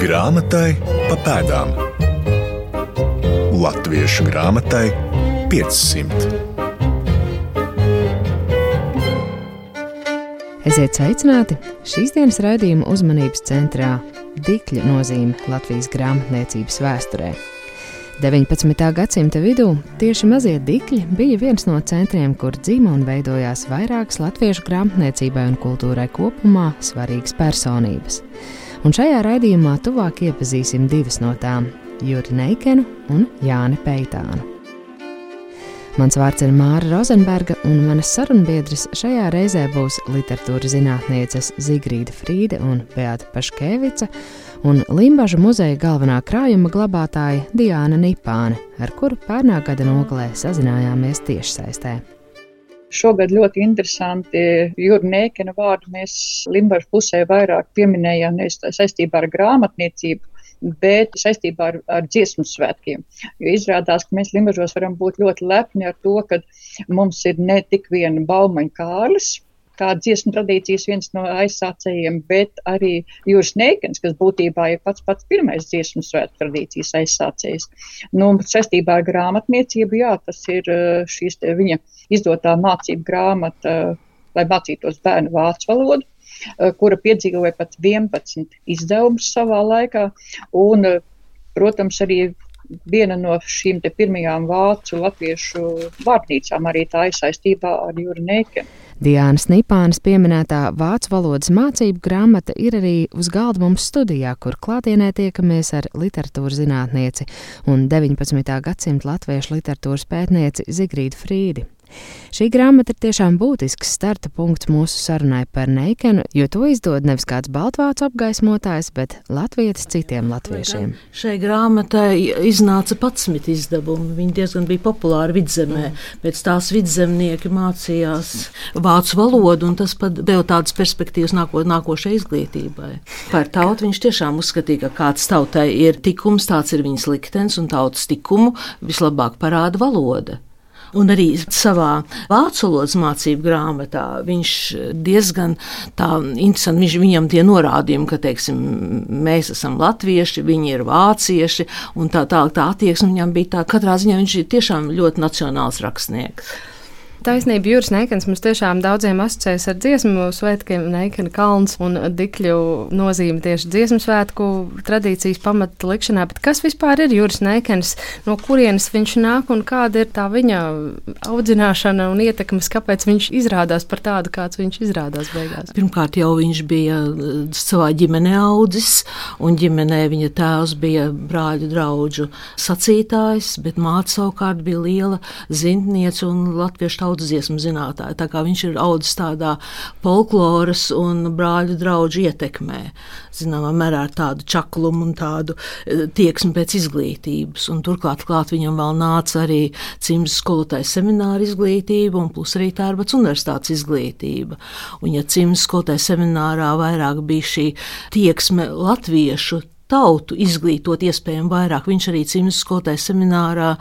Grāmatai pa pēdām. Latviešu grāmatai 500. Esiet sveicināti! Šīs dienas raidījuma uzmanības centrā - dikļu nozīme Latvijas grāmatniecības vēsturē. 19. gadsimta vidū tieši mazie dikļi bija viens no centriem, kur dzīvo un veidojās vairākas latviešu grāmatniecībai un kultūrai kopumā svarīgas personības un šajā raidījumā tuvāk iepazīsim divas no tām - Juri Neikenu un Jāni Peitānu. Mans vārds ir Māra Rozenberga, un manas sarunbiedras šajā reizē būs literatūras zinātnieces Zigrīda Frīde un Beata Paškēvica, un Limbažu muzeja galvenā krājuma glabātāja Diāna Nipāne, ar kuru pērnā gada nogalē sazinājāmies tiešsaistē. Šogad ļoti interesanti Jūra Nēkena vārdu mēs Limbažu pusē vairāk pieminējām nevis saistībā ar grāmatniecību, bet saistībā ar, ar dziesmu svētkiem. Jo izrādās, ka mēs Limbažos varam būt ļoti lepni ar to, ka mums ir ne tik viena Baumaņa Kārlis, kā dziesmu tradīcijas viens no aizsācējiem, bet arī Jūras Neikens, kas būtībā ir pats pats pirmais dziesmu svētku tradīcijas aizsācējs. Nu, saistībā ar grāmatniecību, jā, tas ir šīs viņa izdotā mācību grāmata, lai mācītos bērnu vācu valodu, kura piedzīvoja pat 11 izdevumus savā laikā. Un, protams, arī viena no šīm pirmajām vācu latviešu vārnīcām arī tā ir saistībā ar Nēkenu. Diānas Nipānas pieminētā vācu valodas mācību grāmata ir arī uz galda mums studijā, kur klātienē tiekamies ar literatūras zinātnieci un 19. gadsimta latviešu literatūras pētnieci Zigrīdu Frīdi. Šī grāmata ir tiešām būtisks starta punkts mūsu sarunai par Neikenu, jo to izdod nevis kāds baltvācu apgaismotājs, bet latvietis citiem latviešiem. Šai grāmatai iznāca 11 izdevumi. Viņi diezgan bija populāri vidzemē. Pēc tās vidzemnieki mācījās vācu valodu, un tas pat deva tādas perspektīvas nāko, nākošai izglītībai. Par tautu viņš tiešām uzskatīja, ka kāds tautai ir tikums, tāds ir viņas liktenis, un tautas tikumu vislabāk parāda valoda. Un arī savā vācu valodas mācību grāmatā viņš diezgan tā interesanti, viņš, viņam tie norādījumi, ka, teiksim, mēs esam latvieši, viņi ir vācieši, un tā tā, tā attieksme viņam bija tā, katrā ziņā viņš ir tiešām ļoti nacionāls rakstnieks. Taisnība, Jūras Neikens mums tiešām daudziem asociējas ar dziesmu svētkiem, Neikena kalns un dikļu nozīme tieši dziesmu svētku tradīcijas pamata likšanā. Bet kas vispār ir Jūras Neikens, no kurienes viņš nāk un kāda ir tā viņa audzināšana un ietekmes, kāpēc viņš izrādās par tādu, kāds viņš izrādās beigās? Pirmkārt, jau viņš bija eh, savā ģimenē audzis, un ģimenē viņa tēvs bija brāļu draugu sacītājs, bet māte savukārt bija liela zintniece un latviešu tautas dziesmu zinātāja. Tā kā viņš ir audzis tādā folkloras un brāļu draugu ietekmē, zināmā mērā ar tādu čaklumu un tādu e, tieksmi pēc izglītības. Un turklāt klāt viņam vēl nāca arī cimdas skolotāja semināra izglītība un plus arī Tērbats universitātes izglītība. Un ja cimdas skolotāja seminārā vairāk bija šī tieksme latviešu tautu izglītot iespējami vairāk. Viņš arī cimdas skolotājas seminārā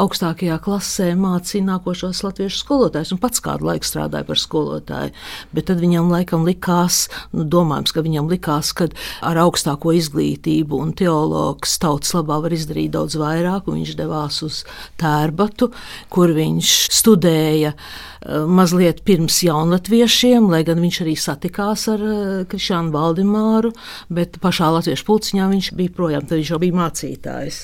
augstākajā klasē mācīja nākošos latviešu skolotājus un pats kādu laiku strādāja par skolotāju. Bet tad viņam laikam likās, nu, domājams, ka viņam likās, ka ar augstāko izglītību un teologs tautas labā var izdarīt daudz vairāk, un viņš devās uz Tērbatu, kur viņš studēja mazliet pirms jaunatviešiem, lai gan viņš arī satikās ar eh, Krišānu Valdemāru, bet pašā latviešu pulciņā viņš bija projām, tad viņš jau bija mācītājs.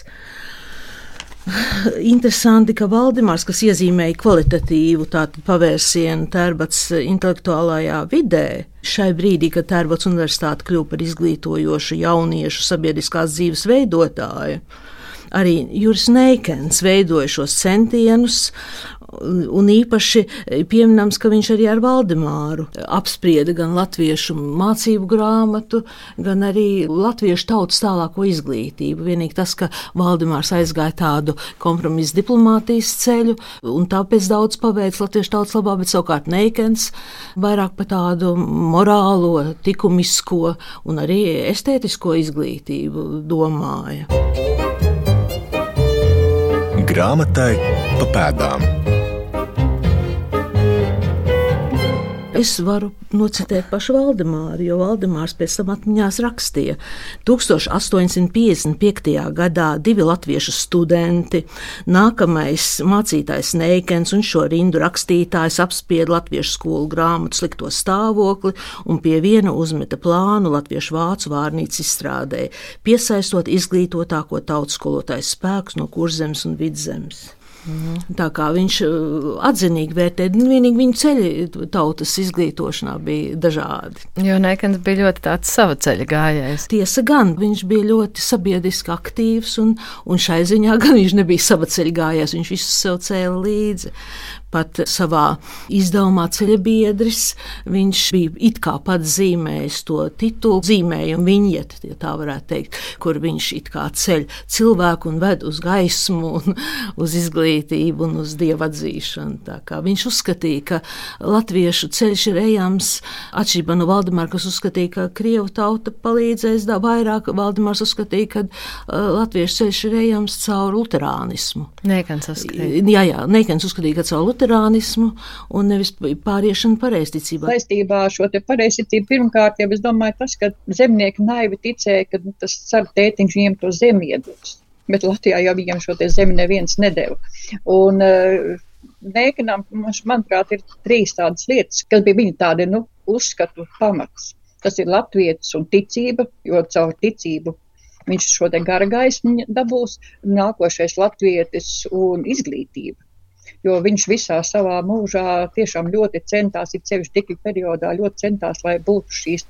Interesanti, ka Valdemārs, kas iezīmēja kvalitatīvu pavērsienu Tērbats intelektuālajā vidē, šai brīdī, kad Tērbats universitāte kļuva par izglītojošu jauniešu sabiedriskās dzīves veidotāju, arī Juris Neikens veidoja šos centienus Un īpaši pieminams, ka viņš arī ar Valdemāru apsprieda gan latviešu mācību grāmatu, gan arī latviešu tautas tālāko izglītību. Vienīgi tas, ka Valdemārs aizgāja tādu kompromisu diplomātijas ceļu, un tāpēc daudz paveic latviešu tautas labā, bet savukārt Neikens vairāk par tādu morālo, likumisko un arī estētisko izglītību domāja. Grāmatai pa pēdām. Es varu nocitēt pašu Valdemāru, jo Valdemārs pēc tam atmiņās rakstīja. 1855. gadā divi latviešu studenti, nākamais mācītājs Neikens un šo rindu rakstītājs apspieda latviešu skolu grāmatu slikto stāvokli un pie viena uzmeta plānu latviešu vācu vārnīcu izstrādē, piesaistot izglītotāko tautas skolotāju spēkus no kurzemes un vidzemes. Mm. Tā kā viņš uh, atzinīgi vērtēja, nu, vienīgi viņa ceļi tautas izglītošanā bija dažādi. Jo Nekans bija ļoti tāds sava ceļa gājējs. Tiesa gan, viņš bija ļoti sabiedriski aktīvs, un, un šai ziņā gan viņš nebija sava ceļa gājējs, viņš visu sev cēla līdzi pat savā izdevumā ceļabiedris. Viņš bija it kā pats zīmējis to titulu, zīmējumu viņieti, ja tā varētu teikt, kur viņš it kā ceļ cilvēku un ved uz gaismu, un uz izglītību un uz dievu atzīšanu. Viņš uzskatīja, ka latviešu ceļš ir ejams atšķirībā no Valdemāra, kas uzskatīja, ka Krievu tauta palīdzēs da vairāk. Valdemārs uzskatīja, ka uh, latviešu ceļš ir ejams caur luterānismu. Nekans uzskatīja. Jā, jā, Nekans uzskatīja, ka caur luterānismu un nevis pāriešanu pareizticībā. Saistībā ar šo pareizticību pirmkārt jau es domāju tas, ka zemnieki naivi ticēja, ka tas cer tētiņš viņiem to zemi iedos. Bet Latvijā jau viņiem šo zemi neviens nedēva. Un, uh, Nēkanam, manuprāt, ir trīs tādas lietas, kas bija viņa tādi, nu, uzskatu pamats. Tas ir latvietis un ticība, jo caur ticību viņš šo gara gaismu dabūs, nākošais latvietis un izglītība jo viņš visā savā mūžā tiešām ļoti centās, ir sevišķi tikļu periodā, ļoti centās, lai būtu šīs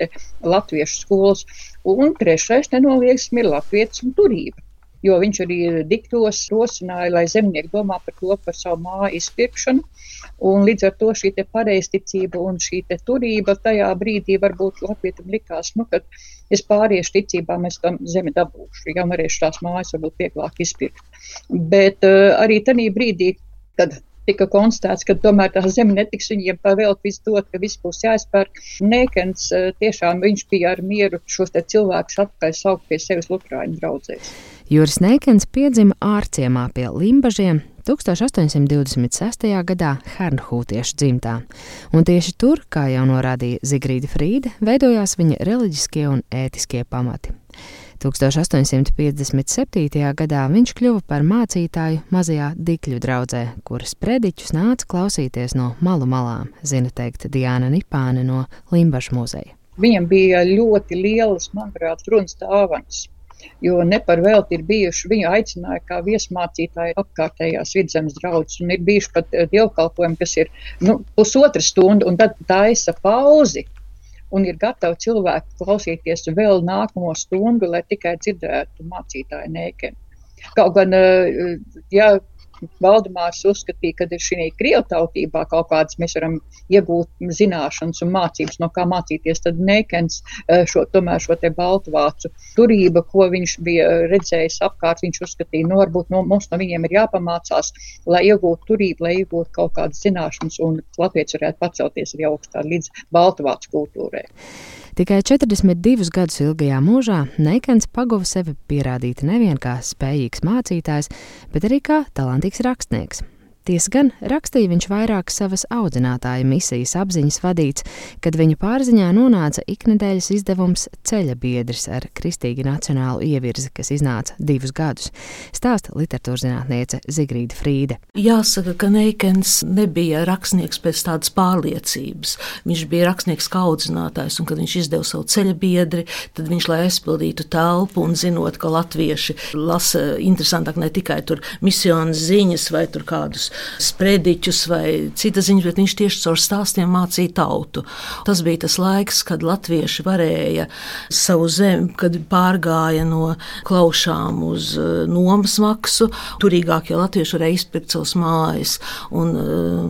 latviešu skolas. Un trešais nenoliedzami ir latviešu un turība. Jo viņš arī diktos rosināja, lai zemnieki domā par to, par savu māju izpirkšanu. Un līdz ar to šī pareizticība un šī turība tajā brīdī varbūt Latvijam likās, nu, ka es pāriešu ticībā, mēs tam zemi dabūšu, jau varēšu tās mājas varbūt vieglāk izpirkt. Bet uh, arī tajā brīdī, kad tika konstatēts, ka tomēr tā zeme netiks viņiem pavēlt visu dot, ka viss būs jāizpērk. Nekens eh, tiešām viņš bija ar mieru šos cilvēkus atpakaļ saukt pie sevis Lutrāņu draudzēs. Juris Neikens piedzima ārciemā pie Limbažiem 1826. gadā Hernhūtiešu dzimtā, un tieši tur, kā jau norādīja Zigrīda Frīde, veidojās viņa reliģiskie un ētiskie pamati. 1857. gadā viņš kļuva par mācītāju mazajā Dikļu draudzē, kuras prediķus nāca klausīties no malu malām, zina teikt Diana Nipāne no Limbaša muzeja. Viņam bija ļoti lielas, manuprāt, runas dāvanas. Jo ne par velti ir bijuši, viņu aicināja kā viesmācītāju apkārtējās vidzemes draugus, un ir bijuši pat eh, dievkalpojumi, kas ir nu, pusotra stunda, un tad taisa pauzi un ir gatavi cilvēki klausīties vēl nākamo stundu, lai tikai dzirdētu mācītāju nēkeni. Kaut gan, eh, ja Valdemārs uzskatīja, ka ir šī krievtautībā kaut kādas mēs varam iegūt zināšanas un mācības, no kā mācīties, tad Nekens eh, šo, tomēr šo te baltvācu turību, ko viņš bija redzējis apkārt, viņš uzskatīja, nu, varbūt no, mums no viņiem ir jāpamācās, lai iegūtu turību, lai iegūtu kaut kādas zināšanas un Latvijas varētu pacelties arī augstāk līdz baltvācu kultūrai. Tikai 42 gadus ilgajā mūžā Neikens paguva sevi pierādīt nevien kā spējīgs mācītājs, bet arī kā talantīgs rakstnieks. Tiesa gan rakstīja viņš vairāk savas audzinātāja misijas apziņas vadīts, kad viņa pārziņā nonāca iknedēļas izdevums Ceļa biedrs ar kristīgi nacionālu ievirzi, kas iznāca divus gadus. Stāsta literatūrzinātniece Zigrīda Frīde. Jāsaka, ka Neikens nebija rakstnieks pēc tādas pārliecības. Viņš bija rakstnieks kā audzinātājs, un kad viņš izdeva savu ceļa biedri, tad viņš, lai aizpildītu telpu un zinot, ka latvieši lasa interesantāk ne tikai tur misijas ziņas vai tur kādus sprediķus vai citas ziņas, bet viņš tieši caur stāstiem mācīja tautu. Tas bija tas laiks, kad latvieši varēja savu zemi, kad pārgāja no klaušām uz eh, nomas maksu. Turīgākie latvieši varēja izpirkt savus mājas. Un eh,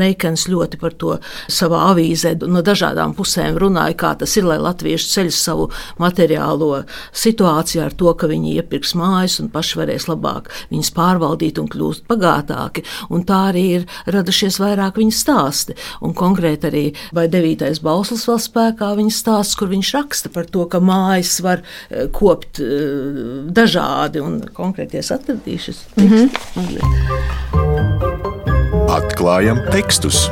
Neikens ļoti par to savā avīzē no dažādām pusēm runāja, kā tas ir, lai latvieši ceļ savu materiālo situāciju ar to, ka viņi iepirks mājas un paši varēs labāk viņas pārvaldīt un kļūst bagātāki un tā arī ir radušies vairāk viņa stāsti. Un konkrēti arī vai devītais bauslis vēl spēkā viņa stāsts, kur viņš raksta par to, ka mājas var eh, kopt eh, dažādi un konkrēti es atradīšu. Mm -hmm. Atklājam tekstus!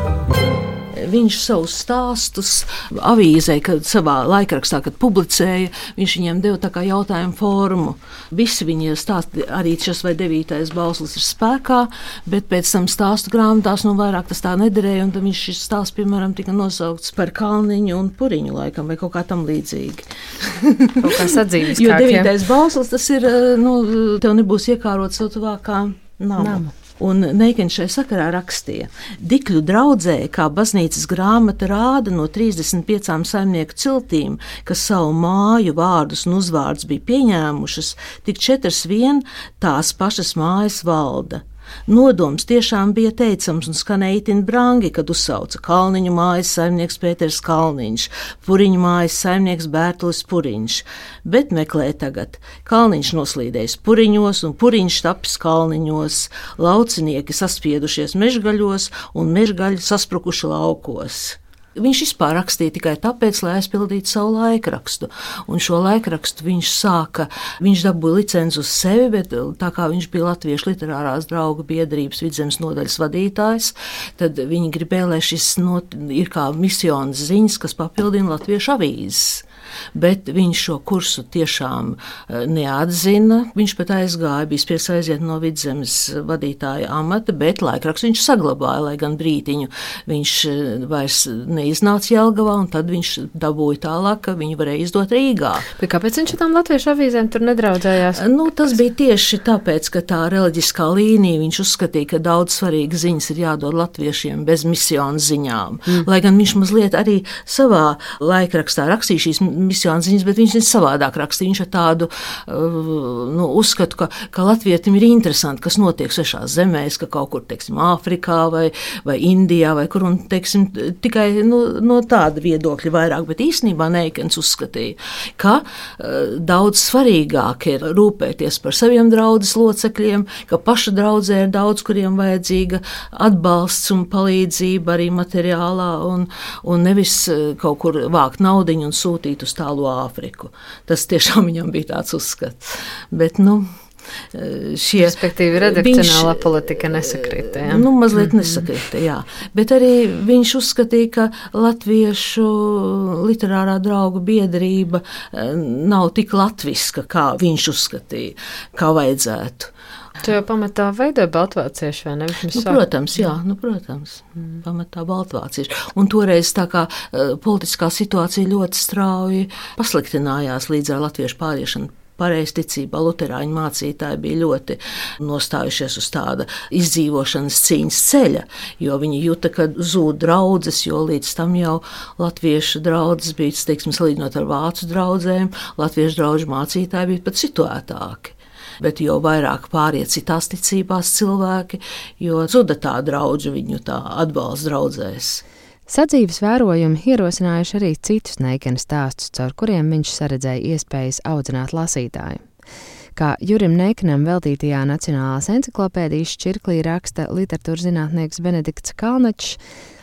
Viņš savus stāstus avīzē, kad savā laikrakstā, kad publicēja, viņš viņiem deva tā kā jautājumu formu. Visi viņi stāsti, arī šis vai devītais bauslis ir spēkā, bet pēc tam stāstu grāmatās nu vairāk tas tā nederēja, un viņš šis stāsts, piemēram, tika nosaukts par Kalniņu un Puriņu laikam vai kaut kā tam līdzīgi. kaut kā sadzīves. jo devītais bauslis tas ir, nu, tev nebūs iekārots to tuvākā nama. nama. Un Neikens šai sakarā rakstīja, Dikļu draudzē, kā baznīcas grāmata rāda no 35 saimnieku ciltīm, kas savu māju vārdus un uzvārdus bija pieņēmušas, tik četras vien tās pašas mājas valda. Nodoms tiešām bija teicams un skanēja itin brangi, kad uzsauca Kalniņu mājas saimnieks Pēters Kalniņš, Puriņu mājas saimnieks Bērtulis Puriņš, bet meklē tagad. Kalniņš noslīdējis Puriņos un Puriņš tapis Kalniņos, laucinieki saspiedušies mežgaļos un mežgaļi sasprukuši laukos. Viņš vispār rakstīja tikai tāpēc, lai aizpildītu savu laikrakstu. Un šo laikrakstu viņš sāka, viņš dabūja licenci uz sevi, bet tā kā viņš bija Latviešu literārās draugu biedrības vidzemes nodaļas vadītājs, tad viņi gribēja, lai šis not, ir kā misijas ziņas, kas papildina Latviešu avīzes bet viņš šo kursu tiešām eh, neatzina. Viņš pat aizgāja, bija spiests aiziet no vidzemes vadītāja amata, bet laikrakstu viņš saglabāja, lai gan brītiņu viņš eh, vairs neiznāca Jelgavā, un tad viņš dabūja tālāk, ka viņu varēja izdot Rīgā. Bet kāpēc viņš tam latviešu avīzēm tur nedraudzējās? Nu, tas bija tieši tāpēc, ka tā reliģiskā līnija viņš uzskatīja, ka daudz svarīgas ziņas ir jādod latviešiem bez misijas ziņām. Mm. Lai gan viņš mazliet arī savā laikrakstā rakstīja šīs misijas ziņas, bet viņš ir savādāk rakstīja. Viņš ar tādu uh, nu, uzskatu, ka, ka latvietim ir interesanti, kas notiek svešās zemēs, ka kaut kur, teiksim, Āfrikā vai, vai Indijā vai kur, un, teiksim, tikai nu, no tāda viedokļa vairāk, bet īstenībā Neikens uzskatīja, ka uh, daudz svarīgāk ir rūpēties par saviem draudzes locekļiem, ka paša draudzē ir daudz, kuriem vajadzīga atbalsts un palīdzība arī materiālā, un, un nevis uh, kaut kur vākt naudiņu un sūtīt uz tālu Āfriku. Tas tiešām viņam bija tāds uzskats. Bet, nu, šie. Respektīvi, redakcionālā viņš, politika nesakrita. Ja? Nu, mazliet mm -hmm. nesakrita, jā. Bet arī viņš uzskatīja, ka latviešu literārā draugu biedrība nav tik latviska, kā viņš uzskatīja, kā vajadzētu. Tu jau pamatā veidoji baltvāciešu, vai ne? Nu, protams, jā, nu, protams, mm. pamatā baltvāciešu. Un toreiz tā kā uh, politiskā situācija ļoti strauji pasliktinājās līdz ar latviešu pāriešanu pareizticībā Lutāņu mācītāji bija ļoti nostājušies uz tāda izdzīvošanas cīņas ceļa, jo viņi jūta, ka zūd draudzes, jo līdz tam jau latviešu draudzes bija, teiksim, salīdzinot ar vācu draugiem, latviešu draugu mācītāji bija pat situētāki bet jo vairāk pāriet citās ticībās cilvēki, jo zuda tā draudzība viņu tā atbalsta draudzēs. Sadzīves vērojumi ierosinājuši arī citus neikena stāstus, caur kuriem viņš saredzēja iespējas audzināt lasītāju. Kā Jurim Neikanam veltītajā Nacionālās encyklopēdijas čirklī raksta literatūras zinātnieks Benedikts Kalnačs,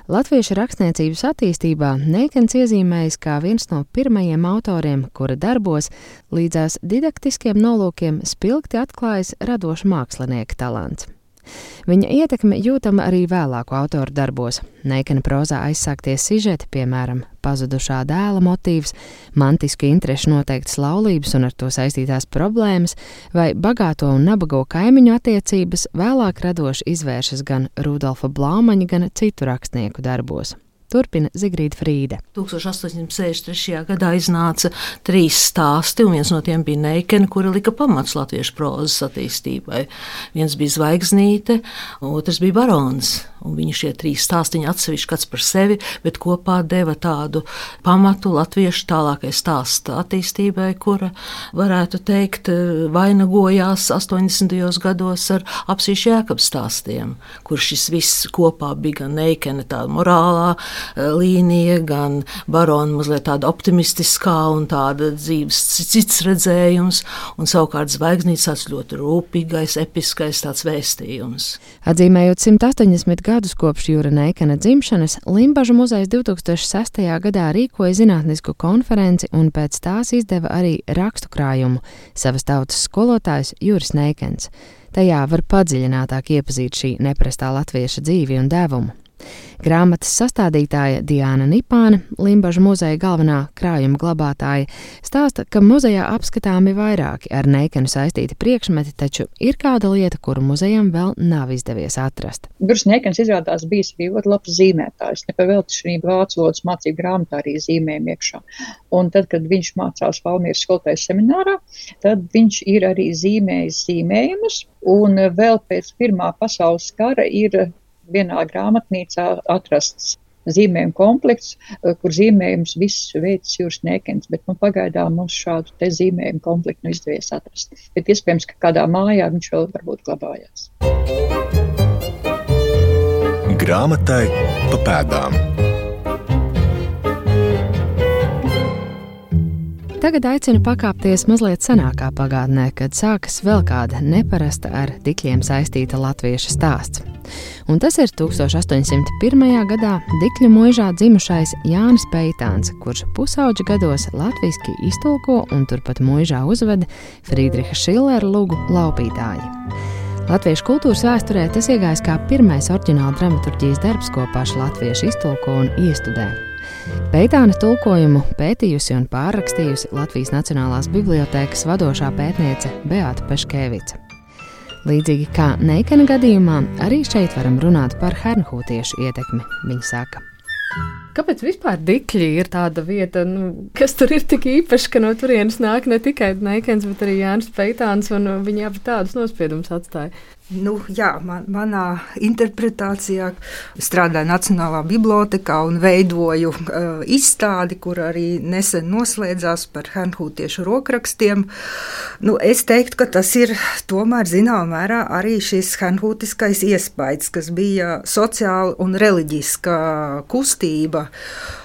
Latviešu rakstniecības attīstībā Neikens iezīmējas kā viens no pirmajiem autoriem, kura darbos līdzās didaktiskiem nolūkiem spilgti atklājas radoša mākslinieka talants. Viņa ietekme jūtama arī vēlāku autoru darbos. Neikana prozā aizsākties sižeti, piemēram, pazudušā dēla motīvs, mantisku interešu noteiktas laulības un ar to saistītās problēmas, vai bagāto un nabago kaimiņu attiecības vēlāk radoši izvēršas gan Rudolfa Blaumaņa, gan citu rakstnieku darbos. Turpina Zigrīda Frīde. 1863. gadā iznāca trīs stāsti, un viens no tiem bija Neikena, kura lika pamats latviešu prozas attīstībai. Viens bija Zvaigznīte, otrs bija Barons. Viņa šie trīs stāstīņi atsevišķi pats par sevi, bet kopā deva tādu pamatu latviešu tālākai stāsta attīstībai, kura, varētu teikt, vainagojās 80. gados ar apsīšu jēkabs stāstiem, kur šis viss kopā bija gan neikene tā morālā līnija, gan barona mazliet tāda optimistiskā un tāda dzīves cits redzējums, un savukārt zvaigznīts tāds ļoti rūpīgais, episkais tāds vēstījums. Atzīmējot 180 gadu gadus kopš Jūra Neikana dzimšanas, Limbažu muzejs 2006. gadā rīkoja zinātnisku konferenci un pēc tās izdeva arī rakstu krājumu savas tautas skolotājs Jūras Neikens. Tajā var padziļinātāk iepazīt šī neprastā latvieša dzīvi un devumu. Grāmatas sastādītāja Diana Nipāne, Limbaža muzeja galvenā krājuma glabātāja, stāsta, ka muzejā apskatāmi vairāki ar neikanu saistīti priekšmeti, taču ir kāda lieta, kuru muzejam vēl nav izdevies atrast. Gurs Neikans izrādās bijis ļoti labs zīmētājs. Nepavēlti šī vācu valodas mācību grāmatā arī zīmējumi iekšā. Un tad, kad viņš mācās Valmieras skolotājas seminārā, tad viņš ir arī zīmējis zīmējumus. Un vēl pēc Pirmā pasaules kara ir vienā grāmatnīcā atrasts zīmējumu komplekts, kur zīmējums viss veids jūras nēkens, bet nu, pagaidām mums šādu te zīmējumu komplektu nu izdevies atrast. Bet iespējams, ka kādā mājā viņš vēl varbūt glabājās. Grāmatai pa pēdām. Tagad aicinu pakāpties mazliet senākā pagātnē, kad sākas vēl kāda neparasta ar dikļiem saistīta latviešu stāsts. Un tas ir 1801. gadā Dikļu mūžā dzimušais Jānis Peitāns, kurš pusauģa gados latviešu iztulko un turpat mūžā uzveda Friedricha Šillera lugu Laupītāji. Latviešu kultūras vēsturē tas iegājis kā pirmais oriģināla dramaturgijas darbs, ko paši latvieši iztulko un iestudē. Peitāna tulkojumu pētījusi un pārrakstījusi Latvijas Nacionālās bibliotēkas vadošā pētniece Beata Peškēvica. Līdzīgi kā Neikana gadījumā, arī šeit varam runāt par hernhūtiešu ietekmi, viņa saka. Kāpēc vispār dikļi ir tāda vieta, nu, kas tur ir tik īpaša, ka no turienes nāk ne tikai Neikens, bet arī Jānis Peitāns, un viņi abi tādus nospiedumus atstāja? Nu, jā, man, manā interpretācijā strādāju Nacionālā bibliotekā un veidoju uh, izstādi, kur arī nesen noslēdzās par Hernhūtiešu rokrakstiem. Nu, es teiktu, ka tas ir tomēr zināmā mērā arī šis Hernhūtiskais iespējas, kas bija sociāla un reliģiska kustība,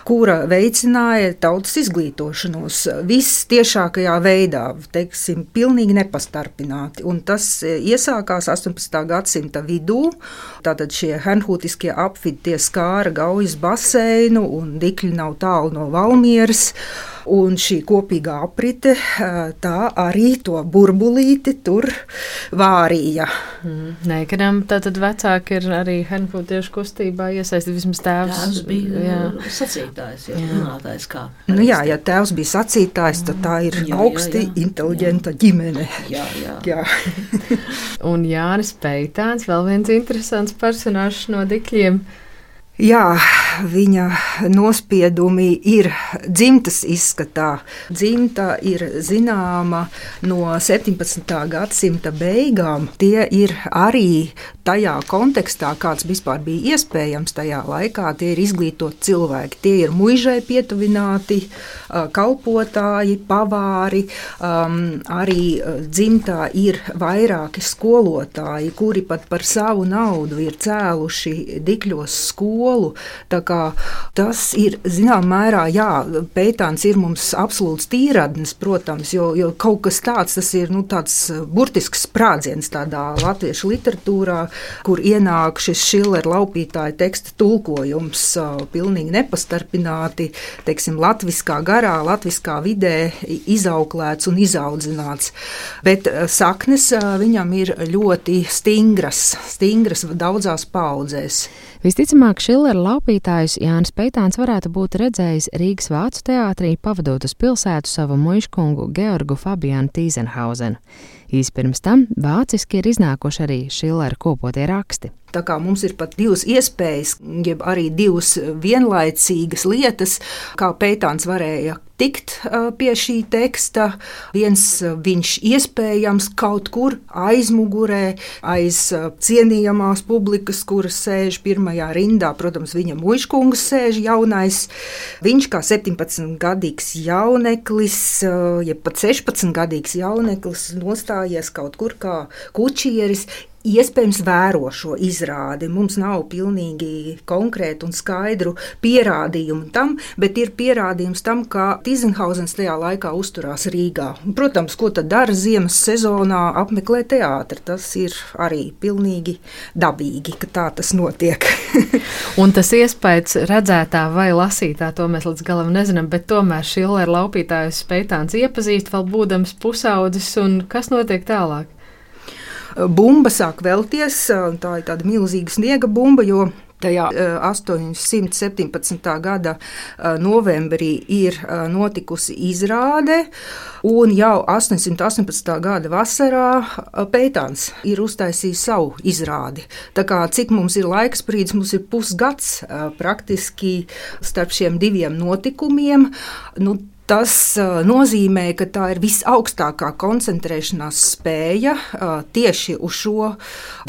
kura veicināja tautas izglītošanos viss tiešākajā veidā, teiksim, pilnīgi nepastarpināti. Un tas iesākās 18. 18. gadsimta vidū. Tātad šie henhūtiskie apvidi skāra Gaujas baseinu un dikļi nav tālu no Valmieras. Un šī kopīgā aprite tā arī to burbulīti tur vārīja. Mm, Nē, kadam tātad vecāki ir arī Henfūtiešu kustībā iesaistīti vismaz tēvs. Tēvs bija jā. sacītājs, jā, runātājs kā. Nu jā, ja tēvs bija sacītājs, tad tā ir jā, augsti jā, jā. inteliģenta jā. ģimene. Jā, jā. jā. Un Jānis Peitāns, vēl viens interesants personāžs no dikļiem. Jā, viņa nospiedumi ir dzimtas izskatā. Dzimta ir zināma no 17. gadsimta beigām. Tie ir arī tajā kontekstā, kāds vispār bija iespējams tajā laikā. Tie ir izglītoti cilvēki. Tie ir muižai pietuvināti, kalpotāji, pavāri. Um, arī dzimtā ir vairāki skolotāji, kuri pat par savu naudu ir cēluši dikļos skolu skolu. Tas ir zināmā mērā, jā, pētāns ir mums absolūts tīradnis, protams, jo, jo kaut kas tāds ir nu, tāds burtisks sprādziens tādā latviešu literatūrā, kur ienāk šis Šillera laupītāja teksta tulkojums pilnīgi nepastarpināti, teiksim, latviskā garā, latviskā vidē izauklēts un izaudzināts. Bet saknes viņam ir ļoti stingras, stingras daudzās paudzēs. Visticamāk, Šillera laupītājus Jānis Peitāns varētu būt redzējis Rīgas Vācu teātrī, pavadot uz pilsētu savu muškungu Georgu Fabianu Tīzenhauzenu. Īspirms tam vāciski ir iznākuši arī Šillera kopotie raksti. Tā kā mums ir pat divas iespējas, jeb arī divas vienlaicīgas lietas, kā Pētāns varēja tikt pie šī teksta. Viens viņš iespējams kaut kur aizmugurē, aiz cienījamās publikas, kuras sēž pirmajā rindā. Protams, viņa muškungs sēž jaunais. Viņš kā 17-gadīgs jauneklis, jeb pat 16-gadīgs jauneklis, nostājies kaut kur kā kučieris, iespējams vēro šo izrādi. Mums nav pilnīgi konkrētu un skaidru pierādījumu tam, bet ir pierādījums tam, ka Tizenhausens tajā laikā uzturās Rīgā. Protams, ko tad dara ziemas sezonā, apmeklē teātri. Tas ir arī pilnīgi dabīgi, ka tā tas notiek. un tas iespējas redzētā vai lasītā, to mēs līdz galam nezinām, bet tomēr Šillera laupītājus Peitāns iepazīst vēl būdams pusaudzis, un kas notiek tālāk? Bumba sāk vēlties. Tā ir tāda milzīga sniega bumba, jo Tajā 817. gada novembrī ir notikusi izrāde, un jau 818. gada vasarā Pētāns ir uztaisījis savu izrādi. Tā kā cik mums ir laiks brīdis, mums ir pusgads praktiski starp šiem diviem notikumiem. Nu, Tas nozīmē, ka tā ir visaugstākā koncentrēšanās spēja tieši uz šo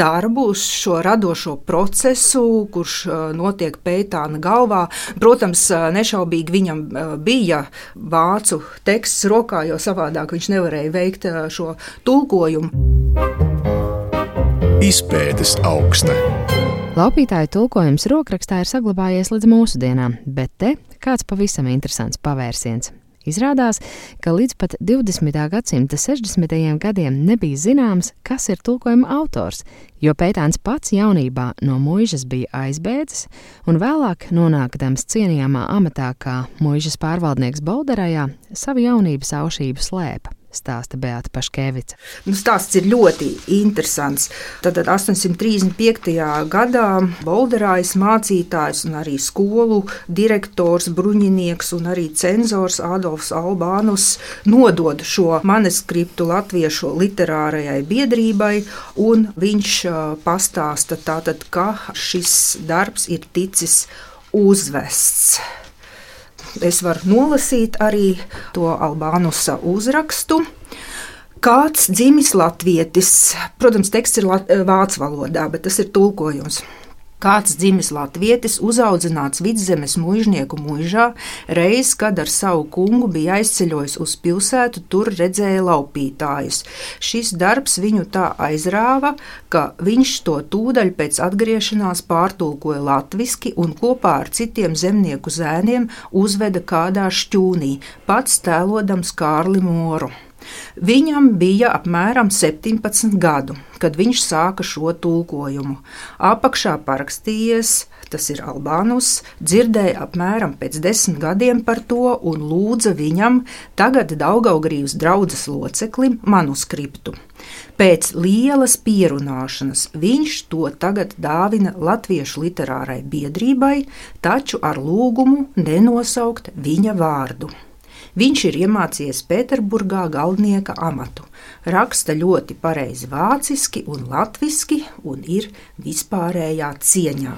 darbu, uz šo radošo procesu, kurš notiek pētāna galvā. Protams, nešaubīgi viņam bija vācu teksts rokā, jo savādāk viņš nevarēja veikt šo tulkojumu. Izpētes augsne. Laupītāju tulkojums rokrakstā ir saglabājies līdz mūsdienām, bet te kāds pavisam interesants pavērsiens. Izrādās, ka līdz pat 20. gadsimta 60. gadiem nebija zināms, kas ir tulkojuma autors, jo Pētāns pats jaunībā no mūžas bija aizbēdzis, un vēlāk, nonākdams cienījamā amatā kā mūžas pārvaldnieks Bolderajā, savu jaunības aušību slēpa stāsta Beata Paškevica. Nu, stāsts ir ļoti interesants. Tad 835. gadā Bolderājas mācītājs un arī skolu direktors, bruņinieks un arī cenzors Adolfs Albānus nodod šo manuskriptu latviešu literārajai biedrībai, un viņš pastāsta tātad, ka šis darbs ir ticis uzvests es varu nolasīt arī to Albānusa uzrakstu. Kāds dzimis latvietis, protams, teksts ir vācu valodā, bet tas ir tulkojums. Kāds dzimis latvietis, uzaudzināts vidzemes mužnieku mūžā, reiz, kad ar savu kungu bija aizceļojis uz pilsētu, tur redzēja laupītājus. Šis darbs viņu tā aizrāva, ka viņš to tūdaļ pēc atgriešanās pārtulkoja latviski un kopā ar citiem zemnieku zēniem uzveda kādā šķūnī, pats tēlodams Kārli Moru. Viņam bija apmēram 17 gadu, kad viņš sāka šo tulkojumu. Apakšā parakstījies, tas ir Albānus, dzirdēja apmēram pēc desmit gadiem par to un lūdza viņam, tagad Daugaugrības draudzes loceklim, manuskriptu. Pēc lielas pierunāšanas viņš to tagad dāvina Latviešu literārai biedrībai, taču ar lūgumu nenosaukt viņa vārdu. Viņš ir iemācījies Pēterburgā galdnieka amatu, raksta ļoti pareizi vāciski un latviski un ir vispārējā cieņā.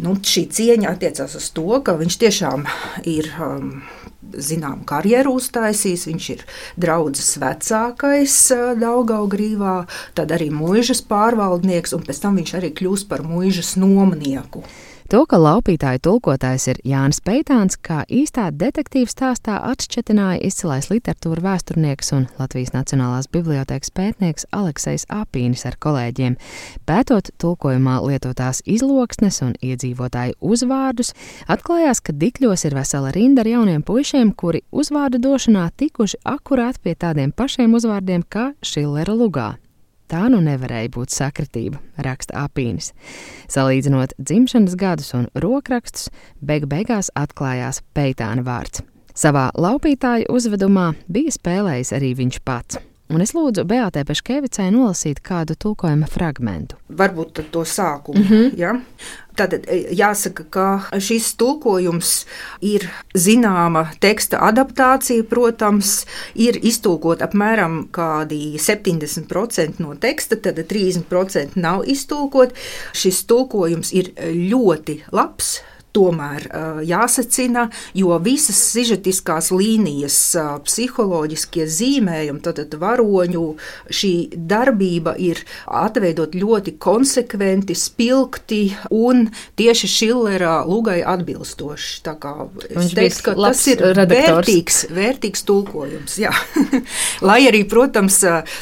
Nu, šī cieņa attiecās uz to, ka viņš tiešām ir um, zināmu karjeru uztaisījis. Viņš ir draugs vecākais uh, Daugaugrīvā, tad arī mūžas pārvaldnieks, un pēc tam viņš arī kļūst par mūžas nomnieku. To, ka laupītāju tulkotājs ir Jānis Peitāns, kā īstā detektīva stāstā atšķetināja izcilais literatūra vēsturnieks un Latvijas Nacionālās bibliotēkas pētnieks Aleksejs Apīnis ar kolēģiem. Pētot tulkojumā lietotās izloksnes un iedzīvotāju uzvārdus, atklājās, ka dikļos ir vesela rinda ar jauniem puišiem, kuri uzvārdu došanā tikuši akurāt pie tādiem pašiem uzvārdiem kā Šillera lugā. Tā nu nevarēja būt sakritība, raksta Apīnis. Salīdzinot dzimšanas gadus un rokrakstus, beig beigās atklājās Peitāna vārds. Savā laupītāju uzvedumā bija spēlējis arī viņš pats. Un es lūdzu Beatai Peškevicai nolasīt kādu tulkojuma fragment. Varbūt to sākumu. Mm -hmm. ja? Tad e, jāsaka, ka šis tulkojums ir zināma teksta adaptācija, protams, ir iztulkot apmēram 70% no teksta, tad 30% nav iztulkot. Šis tulkojums ir ļoti labs tomēr jāsacina, jo visas sižetiskās līnijas, psiholoģiskie zīmējumi, tad varoņu šī darbība ir atveidot ļoti konsekventi, spilgti un tieši Šillerā lugai atbilstoši. Tā kā es teiktu, ka tas ir redaktors. vērtīgs, vērtīgs tulkojums. Lai arī, protams,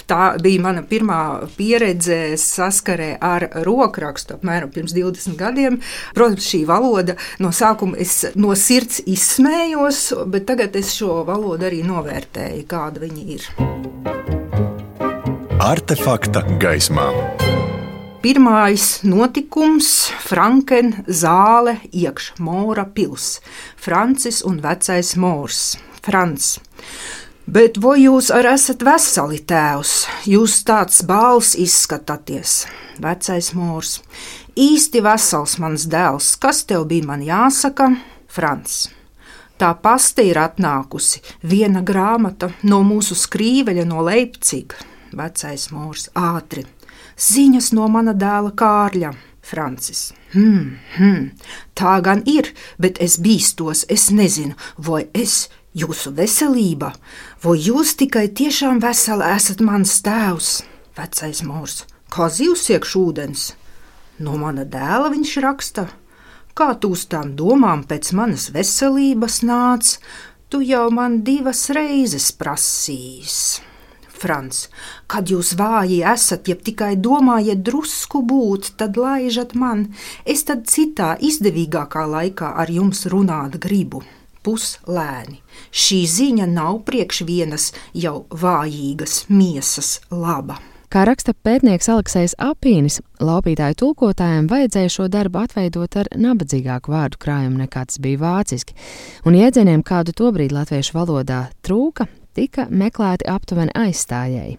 tā bija mana pirmā pieredze saskarē ar rokrakstu apmēram pirms 20 gadiem. Protams, šī valoda no sākuma es no sirds izsmējos, bet tagad es šo valodu arī novērtēju, kāda viņa ir. Artefakta gaismā. Pirmais notikums - Franken zāle iekšā Mūra pils, Francis un vecais Mūrs. Frans. Bet vai jūs arī esat veseli tēvs? Jūs tāds bāls izskatāties. Vecais mūrs. Īsti vesels mans dēls, kas tev bija man jāsaka? Frants. Tā pasta ir atnākusi, viena grāmata no mūsu skrīveļa no Leipciga. Vecais mūrs ātri. Ziņas no mana dēla Kārļa. Francis. Hmm, hmm, tā gan ir, bet es bīstos, es nezinu, vai es jūsu veselība, vai jūs tikai tiešām veseli esat mans tēvs, vecais mūrs, kā zivs iekš ūdens. No mana dēla viņš raksta, kā tu uz tām domām pēc manas veselības nāc, tu jau man divas reizes prasīs. Frans, kad jūs vāji esat, ja tikai domājat drusku būt, tad laižat man, es tad citā izdevīgākā laikā ar jums runāt gribu. Puslēni. Šī ziņa nav priekš vienas jau vājīgas miesas laba. Kā raksta pētnieks Aleksis Apīnis, laupītāju tulkotājiem vajadzēja šo darbu atveidot ar nabadzīgāku vārdu krājumu nekā tas bija vāciski, un iedzieniem, kādu tobrīd latviešu valodā trūka, tika meklēti aptuveni aizstājēji.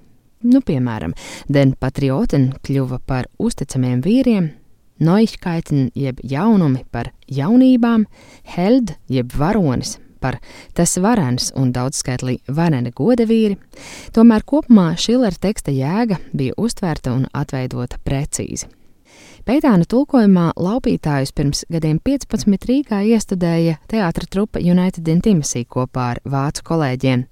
Nu, piemēram, Den Patrioten kļuva par uzticamiem vīriem, Noiškaiten jeb jaunumi par jaunībām, Held jeb varonis par tas varens un daudzskaitlī vareni godavīri, tomēr kopumā Šilera teksta jēga bija uztverta un atveidota precīzi. Pētāna tulkojumā laupītājus pirms gadiem 15 Rīgā iestudēja teātra trupa United Intimacy kopā ar vācu kolēģiem,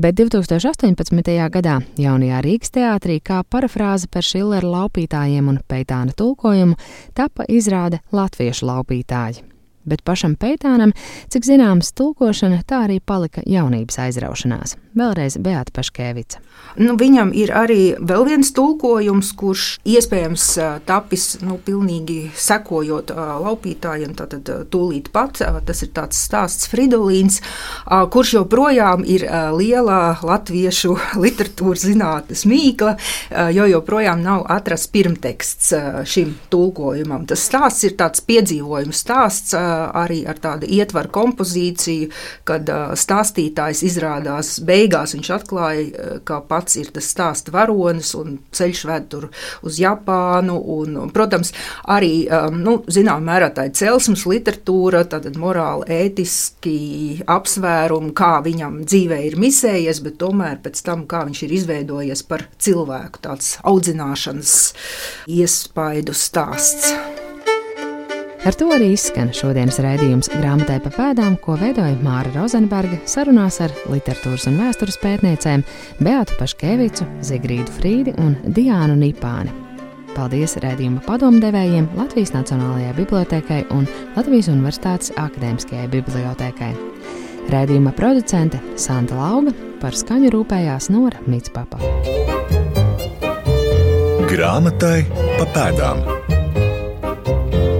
bet 2018. gadā jaunajā Rīgas teātrī kā parafrāze par Šillera laupītājiem un Pētāna tulkojumu tapa izrāde Latviešu laupītāji bet pašam Peitānam, cik zināms, tulkošana tā arī palika jaunības aizraušanās. Vēlreiz Beata Paškēvica. Nu, viņam ir arī vēl viens tulkojums, kurš iespējams tapis nu, pilnīgi sekojot laupītājiem, tātad tūlīt pat. Tas ir tāds stāsts Fridolīns, kurš joprojām ir lielā latviešu literatūras zinātnes mīkla, jo joprojām nav atrasts pirmteksts šim tulkojumam. Tas stāsts ir tāds piedzīvojums stāsts arī ar tādu ietvaru kompozīciju, kad stāstītājs izrādās beigās viņš atklāja, ka pats ir tas stāsta varonis un ceļš ved tur uz Japānu. Un, protams, arī nu, zināmā mērā tā ir celsmes literatūra, tātad morāli, ētiski apsvērumi, kā viņam dzīvē ir misējies, bet tomēr pēc tam, kā viņš ir izveidojies par cilvēku, tāds audzināšanas iespaidu stāsts. Ar to arī izskan šodienas raidījums grāmatai pa pēdām, ko veidoja Māra Rozenberga sarunās ar literatūras un vēstures pētniecēm Beatu Paškevicu, Zigrīdu Frīdi un Diānu Nipāni. Paldies raidījuma padomdevējiem Latvijas Nacionālajai Bibliotēkai un Latvijas Universitātes Akadēmiskajai Bibliotēkai. Raidījuma producente Santa Lauga par skaņu rūpējās Nora Mitspapa. Grāmatai pa pēdām.